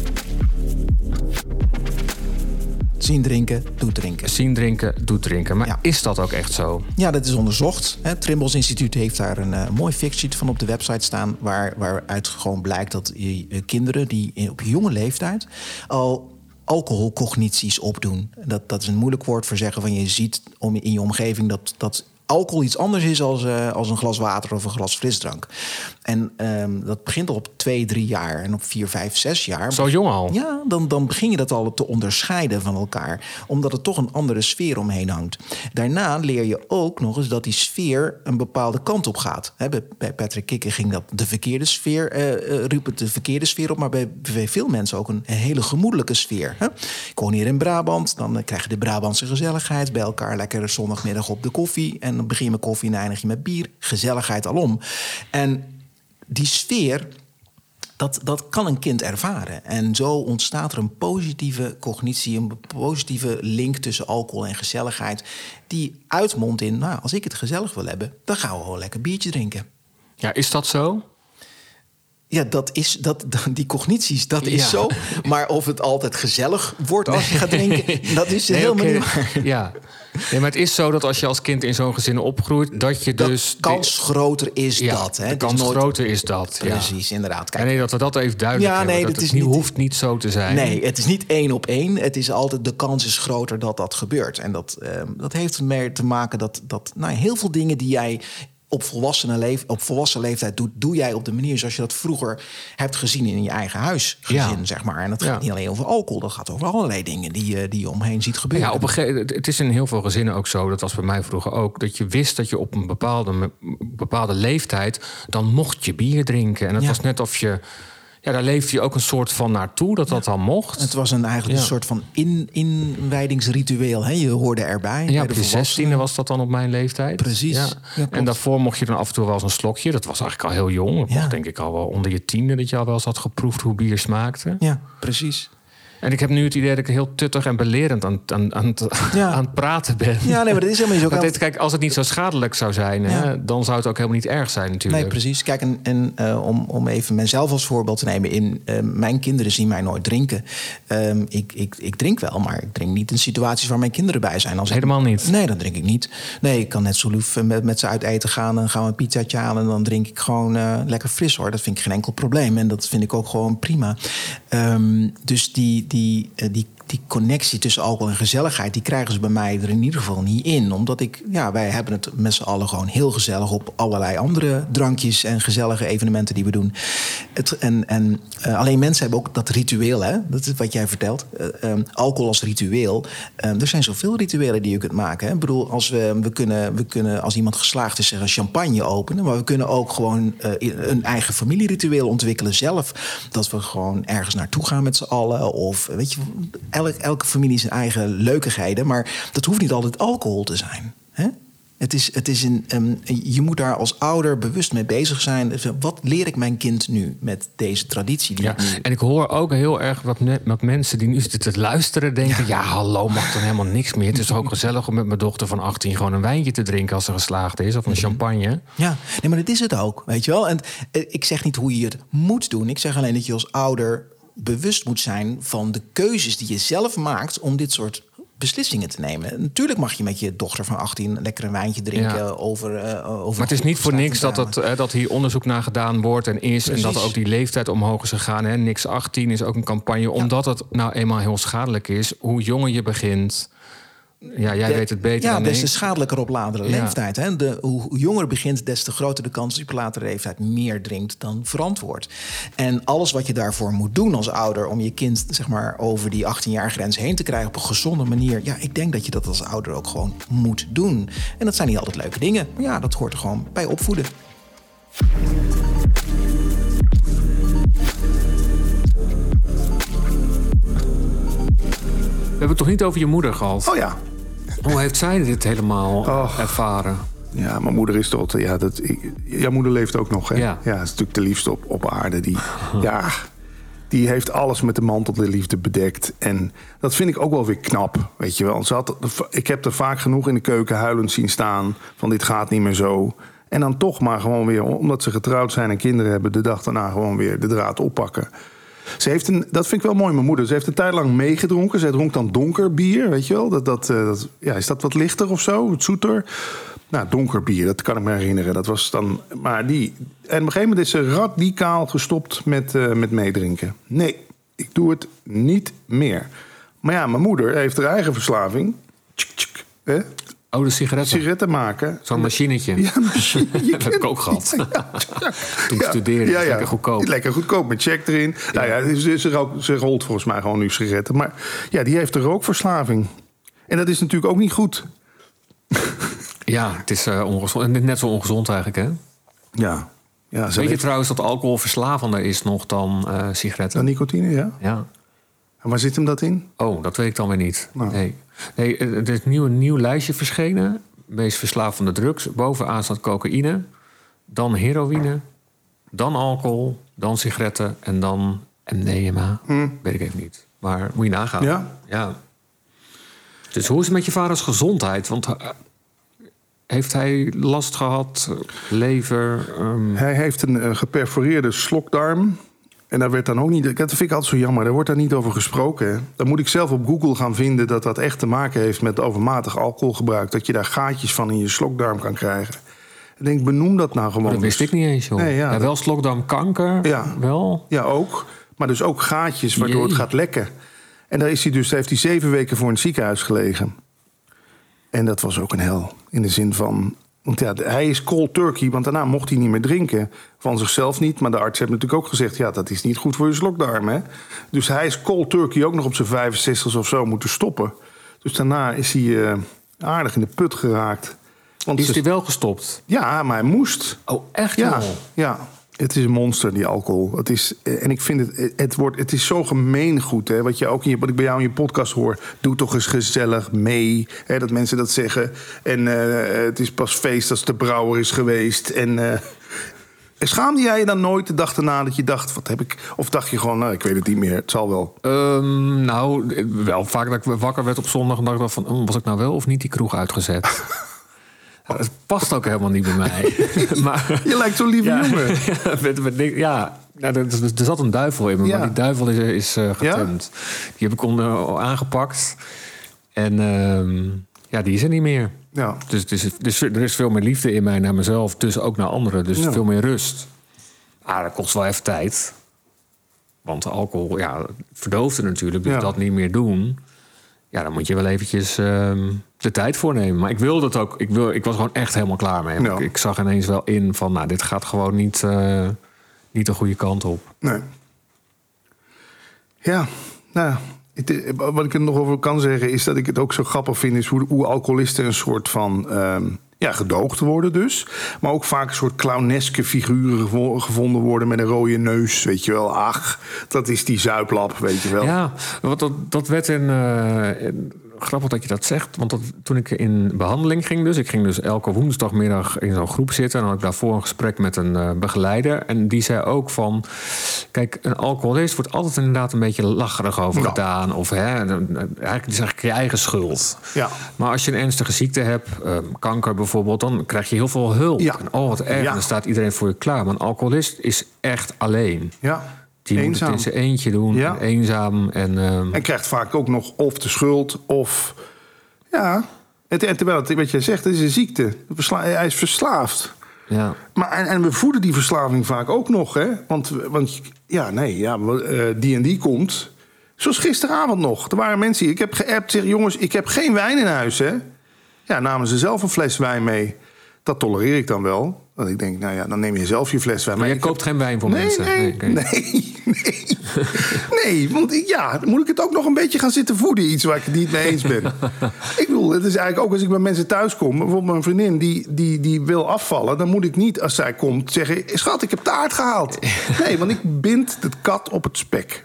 Zien drinken, doet drinken. Zien drinken, doet drinken. Maar Ja. is dat ook echt zo? Ja, dat is onderzocht. Het Trimbos Instituut heeft daar een eh, mooi factsheet van op de website staan... Waar, waaruit gewoon blijkt dat je, eh, kinderen die in- op jonge leeftijd... al alcoholcognities opdoen. Dat, dat is een moeilijk woord voor zeggen van je ziet om, in je omgeving... dat, dat alcohol iets anders is als, eh, als een glas water of een glas frisdrank. En ehm, dat begint al op twee, drie jaar en op vier, vijf, zes jaar... Zo jong al? Ja, dan, dan begin je dat al te onderscheiden van elkaar. Omdat er toch een andere sfeer omheen hangt. Daarna leer je ook nog eens dat die sfeer een bepaalde kant op gaat. Bij- Patrick Kikker ging dat de verkeerde sfeer, eh, riep het de verkeerde sfeer op. Maar bij, bij veel mensen ook een hele gemoedelijke sfeer. Hè? Ik woon hier in Brabant, dan krijg je de Brabantse gezelligheid. Bij elkaar lekker zondagmiddag op de koffie. En dan begin je met koffie en eindig je met bier. Gezelligheid alom. En die sfeer, dat, dat kan een kind ervaren. En zo ontstaat er een positieve cognitie, een positieve link tussen alcohol en gezelligheid. Die uitmondt in, nou, als ik het gezellig wil hebben, dan gaan we gewoon lekker biertje drinken. Ja, is dat zo? Ja, dat is, dat, <laughs> die cognities, dat is Ja. zo. Maar of het altijd gezellig wordt als je gaat drinken, <laughs> dat is Nee, helemaal niet waar. <laughs> Ja. Nee, maar het is zo dat als je als kind in zo'n gezin opgroeit... dat je De dus... kans groter is ja, dat. Hè? de kans nooit- groter is dat. ja. Precies, inderdaad. Kijk, nee, dat we dat even duidelijk Ja, hebben. nee, dat dat het is niet, hoeft niet zo te zijn. Nee, het is niet één op één. Het is altijd de kans is groter dat dat gebeurt. En dat, ehm, dat heeft ermee te maken dat, dat nou, heel veel dingen die jij op volwassen, leef, op volwassen leeftijd doet, doe jij op de manier zoals je dat vroeger hebt gezien in je eigen huisgezin, Ja. zeg maar. En dat gaat Ja. niet alleen over alcohol, dat gaat over allerlei dingen die, je- die je omheen ziet gebeuren. Ja, op een gegeven, het is in heel veel gezinnen ook zo, dat was bij mij vroeger ook, dat je wist dat je op een bepaalde, bepaalde leeftijd, dan mocht je bier drinken. En het Ja. was net of je, ja, daar leefde je ook een soort van naartoe, dat dat dan mocht. Het was een, eigenlijk een soort van in, inwijdingsritueel. Hè? Je hoorde erbij. ja, bij op de zestiende was dat dan op mijn leeftijd. Precies. En daarvoor mocht je dan af en toe wel eens een slokje. Dat was eigenlijk al heel jong. Dat mocht denk ik al wel onder je tiende dat je al wel eens had geproefd hoe bier smaakte. Ja, precies. En ik heb nu het idee dat ik heel tuttig en belerend aan, aan, aan, Ja. <laughs> aan het praten ben. Ja, nee, maar dat is helemaal niet zo. Dit, kijk, als het niet zo schadelijk zou zijn, hè, dan zou het ook helemaal niet erg zijn natuurlijk. Nee, precies. Kijk, en, en eh, om, om even mezelf als voorbeeld te nemen. In, eh, mijn kinderen zien mij nooit drinken. Ehm, ik, ik, ik drink wel, maar ik drink niet in situaties waar mijn kinderen bij zijn. Als ik- Helemaal niet? Nee, dat drink ik niet. Nee, ik kan net zo lief eh, met, met ze uit eten gaan... en gaan we een pizzaatje halen en dan drink ik gewoon lekker fris, hoor. Dat vind ik geen enkel probleem. En dat vind ik ook gewoon prima. Ehm, dus die, die, eh, die, die connectie tussen alcohol en gezelligheid, die krijgen ze bij mij er in ieder geval niet in. Omdat ik, ja, wij hebben het met z'n allen gewoon heel gezellig op allerlei andere drankjes en gezellige evenementen die we doen. Het, en en uh, alleen mensen hebben ook dat ritueel, hè? Dat is wat jij vertelt. Uh, um, alcohol als ritueel. Um, er zijn zoveel rituelen die je kunt maken. Hè? Ik bedoel, als we, we, kunnen, we kunnen als iemand geslaagd is zeggen champagne openen. Maar we kunnen ook gewoon uh, een eigen familieritueel ontwikkelen zelf. Dat we gewoon ergens naartoe gaan met z'n allen. Of weet je, elk, elke familie zijn eigen leukigheden. Maar dat hoeft niet altijd alcohol te zijn. Hè? Het is, het is een, um, je moet daar als ouder bewust mee bezig zijn. Wat leer ik mijn kind nu met deze traditie? Die ja, nu... En ik hoor ook heel erg wat, wat mensen die nu zitten te luisteren denken... Ja. ja, hallo, mag dan helemaal niks meer. Het is ook <laughs> gezellig om met mijn dochter van 18 gewoon een wijntje te drinken... als ze geslaagd is, of een champagne. Ja, nee, maar dat is het ook, weet je wel. En ik zeg niet hoe je het moet doen. Ik zeg alleen dat je als ouder bewust moet zijn van de keuzes die je zelf maakt... om dit soort beslissingen te nemen. Natuurlijk mag je met je dochter van 18 lekker een wijntje drinken ja. over, uh, over. Maar het is niet voor niks dat, het, uh, dat hier onderzoek naar gedaan wordt en is. Precies. En dat ook die leeftijd omhoog is gegaan. Hè. Niks 18 is ook een campagne. Omdat het nou eenmaal heel schadelijk is. Hoe jonger je begint. Ja, jij de, weet het beter. Ja, dan des te ik. schadelijker op latere ja. leeftijd. Hè? De, hoe jonger begint, des te groter de kans dat je op latere leeftijd meer drinkt dan verantwoord. En alles wat je daarvoor moet doen als ouder om je kind zeg maar, over die 18 jaar grens heen te krijgen op een gezonde manier. Ja, ik denk dat je dat als ouder ook gewoon moet doen. En dat zijn niet altijd leuke dingen. Maar ja, dat hoort er gewoon bij opvoeden. Hebben het toch niet over je moeder gehad? Oh ja. Hoe heeft zij dit helemaal <laughs> oh. ervaren? Ja, mijn moeder is tot. Ja, dat, ik, jouw moeder leeft ook nog, hè? Ja. ja, is natuurlijk de liefste op, op aarde. Die, <laughs> ja, die heeft alles met de mantel der liefde bedekt. En dat vind ik ook wel weer knap, weet je wel. Ze had, ik heb er vaak genoeg in de keuken huilend zien staan... van dit gaat niet meer zo. En dan toch maar gewoon weer, omdat ze getrouwd zijn en kinderen hebben... de dag daarna gewoon weer de draad oppakken. Ze heeft een, dat vind ik wel mooi, mijn moeder. Ze heeft een tijd lang meegedronken. Ze dronk dan donker bier, weet je wel. Dat, dat, dat, ja, is dat wat lichter of zo? Zoeter? Nou, donker bier, dat kan ik me herinneren. Dat was dan, maar die, en op een gegeven moment is ze radicaal gestopt met, uh, met meedrinken. Nee, ik doe het niet meer. Maar ja, mijn moeder heeft haar eigen verslaving. Hè? Oh, de sigaretten. Sigaretten maken. Zo'n machinetje. Ja, dat <laughs> heb ik ook gehad. Ja, ja. Toen ja, studeerde lekker goedkoop. Lekker goedkoop, met check erin. Nou ja, ze, ze, rook, ze rolt volgens mij gewoon nu sigaretten. Maar ja, die heeft een rookverslaving. En dat is natuurlijk ook niet goed. <laughs> Ja, het is uh, ongezond. Net zo ongezond eigenlijk, hè? Ja. ja Weet je heeft... trouwens dat alcohol verslavender is nog dan uh, sigaretten? Dan nicotine, ja. Ja. En waar zit hem dat in? Oh, dat weet ik dan weer niet. Nou. Nee. Nee, er is nieuw, een nieuw lijstje verschenen. Meest verslavende drugs. Bovenaan staat cocaïne, dan heroïne, dan alcohol, dan sigaretten en dan MDMA. Hm. Weet ik even niet. Maar moet je nagaan. Ja? Ja. Dus hoe is het met je vaders gezondheid? Want uh, heeft hij last gehad, lever? Um... Hij heeft een uh, geperforeerde slokdarm. En daar werd dan ook niet. Dat vind ik altijd zo jammer. Daar wordt daar niet over gesproken. Dan moet ik zelf op Google gaan vinden dat dat echt te maken heeft met overmatig alcoholgebruik. Dat je daar gaatjes van in je slokdarm kan krijgen. Ik denk, benoem dat nou gewoon. Dat wist ik niet eens, joh. Nee, ja, ja, wel slokdarmkanker. Ja. Wel. Ja, ook. Maar dus ook gaatjes waardoor Jee. het gaat lekken. En daar is hij dus, daar heeft hij zeven weken voor in het ziekenhuis gelegen. En dat was ook een hel. In de zin van. Want ja, hij is cold turkey, want daarna mocht hij niet meer drinken. Van zichzelf niet, maar de arts heeft natuurlijk ook gezegd... ja, dat is niet goed voor je slokdarm, hè. Dus hij is cold turkey ook nog op zijn 65 of zo moeten stoppen. Dus daarna is hij uh, aardig in de put geraakt. Want is hij wel gestopt? Ja, maar hij moest. Oh, echt? Ja, ja. Het is een monster, die alcohol. Het is, en ik vind het, het, wordt, het is zo gemeengoed. Hè? Wat, je ook in je, wat ik bij jou in je podcast hoor. Doe toch eens gezellig mee. Hè? Dat mensen dat zeggen. En uh, het is pas feest als de brouwer is geweest. En uh, schaamde jij je dan nooit de dag erna dat je dacht... wat heb ik... Of dacht je gewoon, nou, ik weet het niet meer. Het zal wel. Um, nou, wel vaak dat ik wakker werd op zondag... en dacht ik van, oh, was ik nou wel of niet die kroeg uitgezet? <laughs> Het past ook helemaal niet bij mij. <laughs> maar, je lijkt zo'n lieve ja, jongen. <laughs> Ja, met, met, ja nou, er, er zat een duivel in me, Ja. maar die duivel is, is uh, getemd. Die heb ik onder, aangepakt. En uh, ja, die is er niet meer. Ja. Dus, dus, dus, er is veel meer liefde in mij naar mezelf, dus ook naar anderen. Dus veel meer rust. Ah, dat kost wel even tijd. Want alcohol ja, verdooft natuurlijk. Dus dat niet meer doen. Ja, dan moet je wel eventjes ehm, de tijd voor nemen. Maar ik wilde het ook. Ik, wil, ik was gewoon echt helemaal klaar mee. Ja. Ik, ik zag ineens wel in van, nou, dit gaat gewoon niet, eh, niet de goede kant op. Nee. Ja, nou, het, wat ik er nog over kan zeggen is dat ik het ook zo grappig vind, is hoe, hoe alcoholisten een soort van ehm, ja, gedoogd worden dus. Maar ook vaak een soort clowneske figuren gevo- gevonden worden met een rode neus, weet je wel. Ach, dat is die zuiplap, weet je wel. Ja, want dat, dat werd in- Grappig dat je dat zegt, want dat, toen ik in behandeling ging dus... ik ging dus elke woensdagmiddag in zo'n groep zitten... en dan had ik daarvoor een gesprek met een eh, begeleider... en die zei ook van... kijk, een alcoholist wordt altijd inderdaad een beetje lacherig over Ja. gedaan... of hè, dan- eigenlijk is eigenlijk je eigen schuld. Ja. Maar als je een ernstige ziekte hebt, eh, kanker bijvoorbeeld... dan krijg je heel veel hulp. Ja. En, oh, wat erg, dan staat iedereen voor je klaar. Maar een alcoholist is echt alleen. Ja, Die moet eenzaam. het in zijn eentje doen, Ja. eenzaam. En, ehm, En krijgt vaak ook nog of de schuld of... Ja, en, terwijl het, wat jij zegt, het is een ziekte. Hij is verslaafd. ja. Maar, en, en we voeden die verslaving vaak ook nog, hè? Want, want ja, nee, ja, eh, die en die komt. Zoals gisteravond nog. Er waren mensen, ik heb geappt, zeg jongens, ik heb geen wijn in huis, hè? Ja, namen ze zelf een fles wijn mee. Dat tolereer ik dan wel. Want ik denk, nou ja, dan neem je zelf je fles wijn Maar jij Ik koopt geen wijn voor nee, mensen? Nee, nee, <laughs> nee, nee. want ik, ja, dan moet ik het ook nog een beetje gaan zitten voeden. Iets waar ik het niet mee eens ben. <laughs> ik bedoel, het is eigenlijk ook als ik bij mensen thuis kom. Bijvoorbeeld mijn vriendin die, die, die wil afvallen. Dan moet ik niet, als zij komt, zeggen... Schat, ik heb taart gehaald. <laughs> Nee, want ik bind de kat op het spek.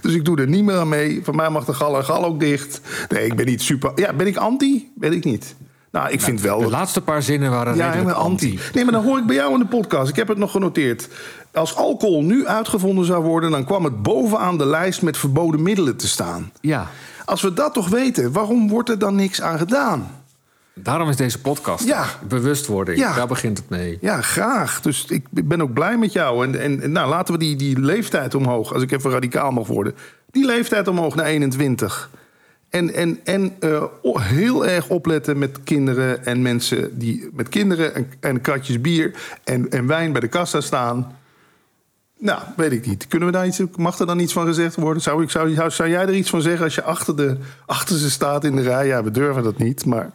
Dus ik doe er niet meer aan mee. Van mij mag de gal en gal ook dicht. Nee, ik ben niet super... Ja, ben ik anti? Ben ik niet. Nou, ik vind wel... De laatste paar zinnen waren ja, helemaal anti. Nee, maar dan hoor ik bij jou in de podcast. Ik heb het nog genoteerd. Als alcohol nu uitgevonden zou worden... dan kwam het bovenaan de lijst met verboden middelen te staan. Ja, Als we dat toch weten, waarom wordt er dan niks aan gedaan? daarom is deze podcast. Ja. Bewustwording, Ja. daar begint het mee. Ja, graag. Dus ik ben ook blij met jou. En, en, en nou, laten we die, die leeftijd omhoog, als ik even radicaal mag worden. Die leeftijd omhoog naar 21. En, en, en eh, heel erg opletten met kinderen en mensen die met kinderen en, en kratjes bier en, en wijn bij de kassa staan. Nou, weet ik niet. Kunnen we daar iets, mag er dan iets van gezegd worden? Zou, ik, zou, zou jij er iets van zeggen als je achter, de, achter ze staat in de rij? Ja, we durven dat niet, maar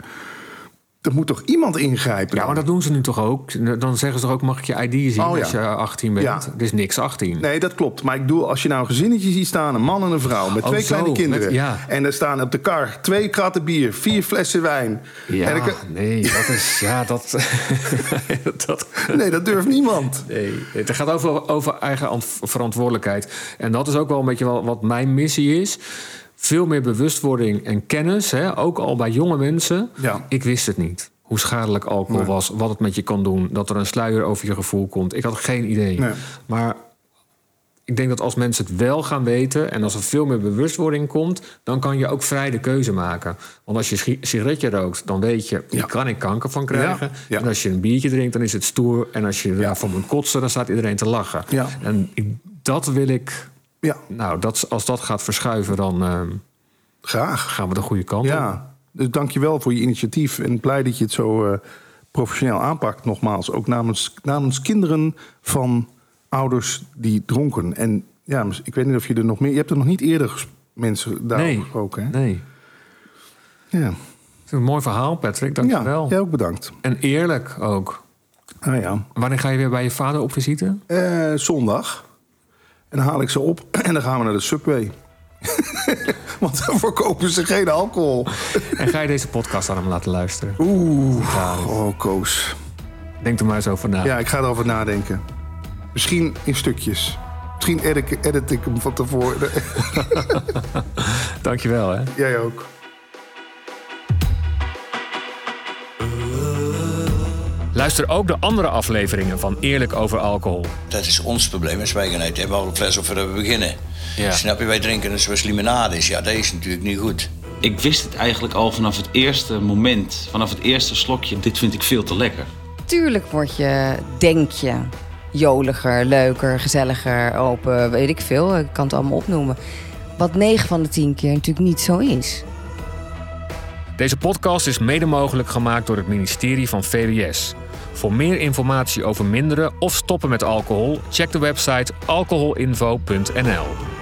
er moet toch iemand ingrijpen? Ja, maar dat doen ze nu toch ook? Dan zeggen ze toch ook, mag ik je ID zien Oh, ja. als je 18 bent? Ja. Het is niks 18. Nee, dat klopt. Maar ik bedoel, als je nou een gezinnetje ziet staan, een man en een vrouw met Oh, twee zo, kleine kinderen. met- ja. En er staan op de kar twee kratten bier, vier flessen wijn. Ja, En ik- nee, dat is... Ja, dat... <laughs> dat nee, dat durft niemand. Nee, het gaat over, over eigen ant- verantwoordelijkheid. En dat is ook wel een beetje wat mijn missie is. Veel meer bewustwording en kennis, hè, ook al bij jonge mensen. Ja. Ik wist het niet. Hoe schadelijk alcohol was, wat het met je kan doen, dat er een sluier over je gevoel komt. Ik had geen idee. Nee. Maar ik denk dat als mensen het wel gaan weten en als er veel meer bewustwording komt, dan kan je ook vrij de keuze maken. Want als je schi- sigaretje rookt, dan weet je, Ja. je kan ik kanker van krijgen. Ja, ja. En als je een biertje drinkt, dan is het stoer. En als je daarvan moet kotsen, dan staat iedereen te lachen. En dat wil ik, Ja, nou, dat, als dat gaat verschuiven, dan eh, graag. gaan we de goede kant op. Ja, dus dankjewel voor je initiatief. En blij dat je het zo eh, professioneel aanpakt. Nogmaals, ook namens, namens kinderen van ouders die dronken. En ja, ik weet niet of je er nog meer... Je hebt er nog niet eerder mensen daarover Nee, gesproken, hè? nee. Ja. Het is een mooi verhaal, Patrick. Dank je ja, wel. jij ook bedankt. En eerlijk ook. Ah ja. Wanneer ga je weer bij je vader op visite? Eh, zondag. En dan haal ik ze op en dan gaan we naar de Subway. <laughs> Want dan verkopen ze geen alcohol. En ga je deze podcast aan hem laten luisteren? Oeh, oh Koos. Denk er maar eens over na. Ja, ik ga erover nadenken. Misschien in stukjes. Misschien edit, ik- edit ik hem van tevoren. <laughs> <laughs> Dankjewel, hè. Jij ook. Luister ook de andere afleveringen van Eerlijk over alcohol. Dat is ons probleem als wij. We hebben al een fles of we beginnen. Ja. Snap je, wij drinken dus zoals limonades. Ja, dat is natuurlijk niet goed. Ik wist het eigenlijk al vanaf het eerste moment, vanaf het eerste slokje. Dit vind ik veel te lekker. Tuurlijk word je, denk je, joliger, leuker, gezelliger, open, weet ik veel. Ik kan het allemaal opnoemen. Wat 9 van de 10 keer natuurlijk niet zo is. Deze podcast is mede mogelijk gemaakt door het ministerie van VWS. Voor meer informatie over minderen of stoppen met alcohol, check de website alcoholinfo.nl.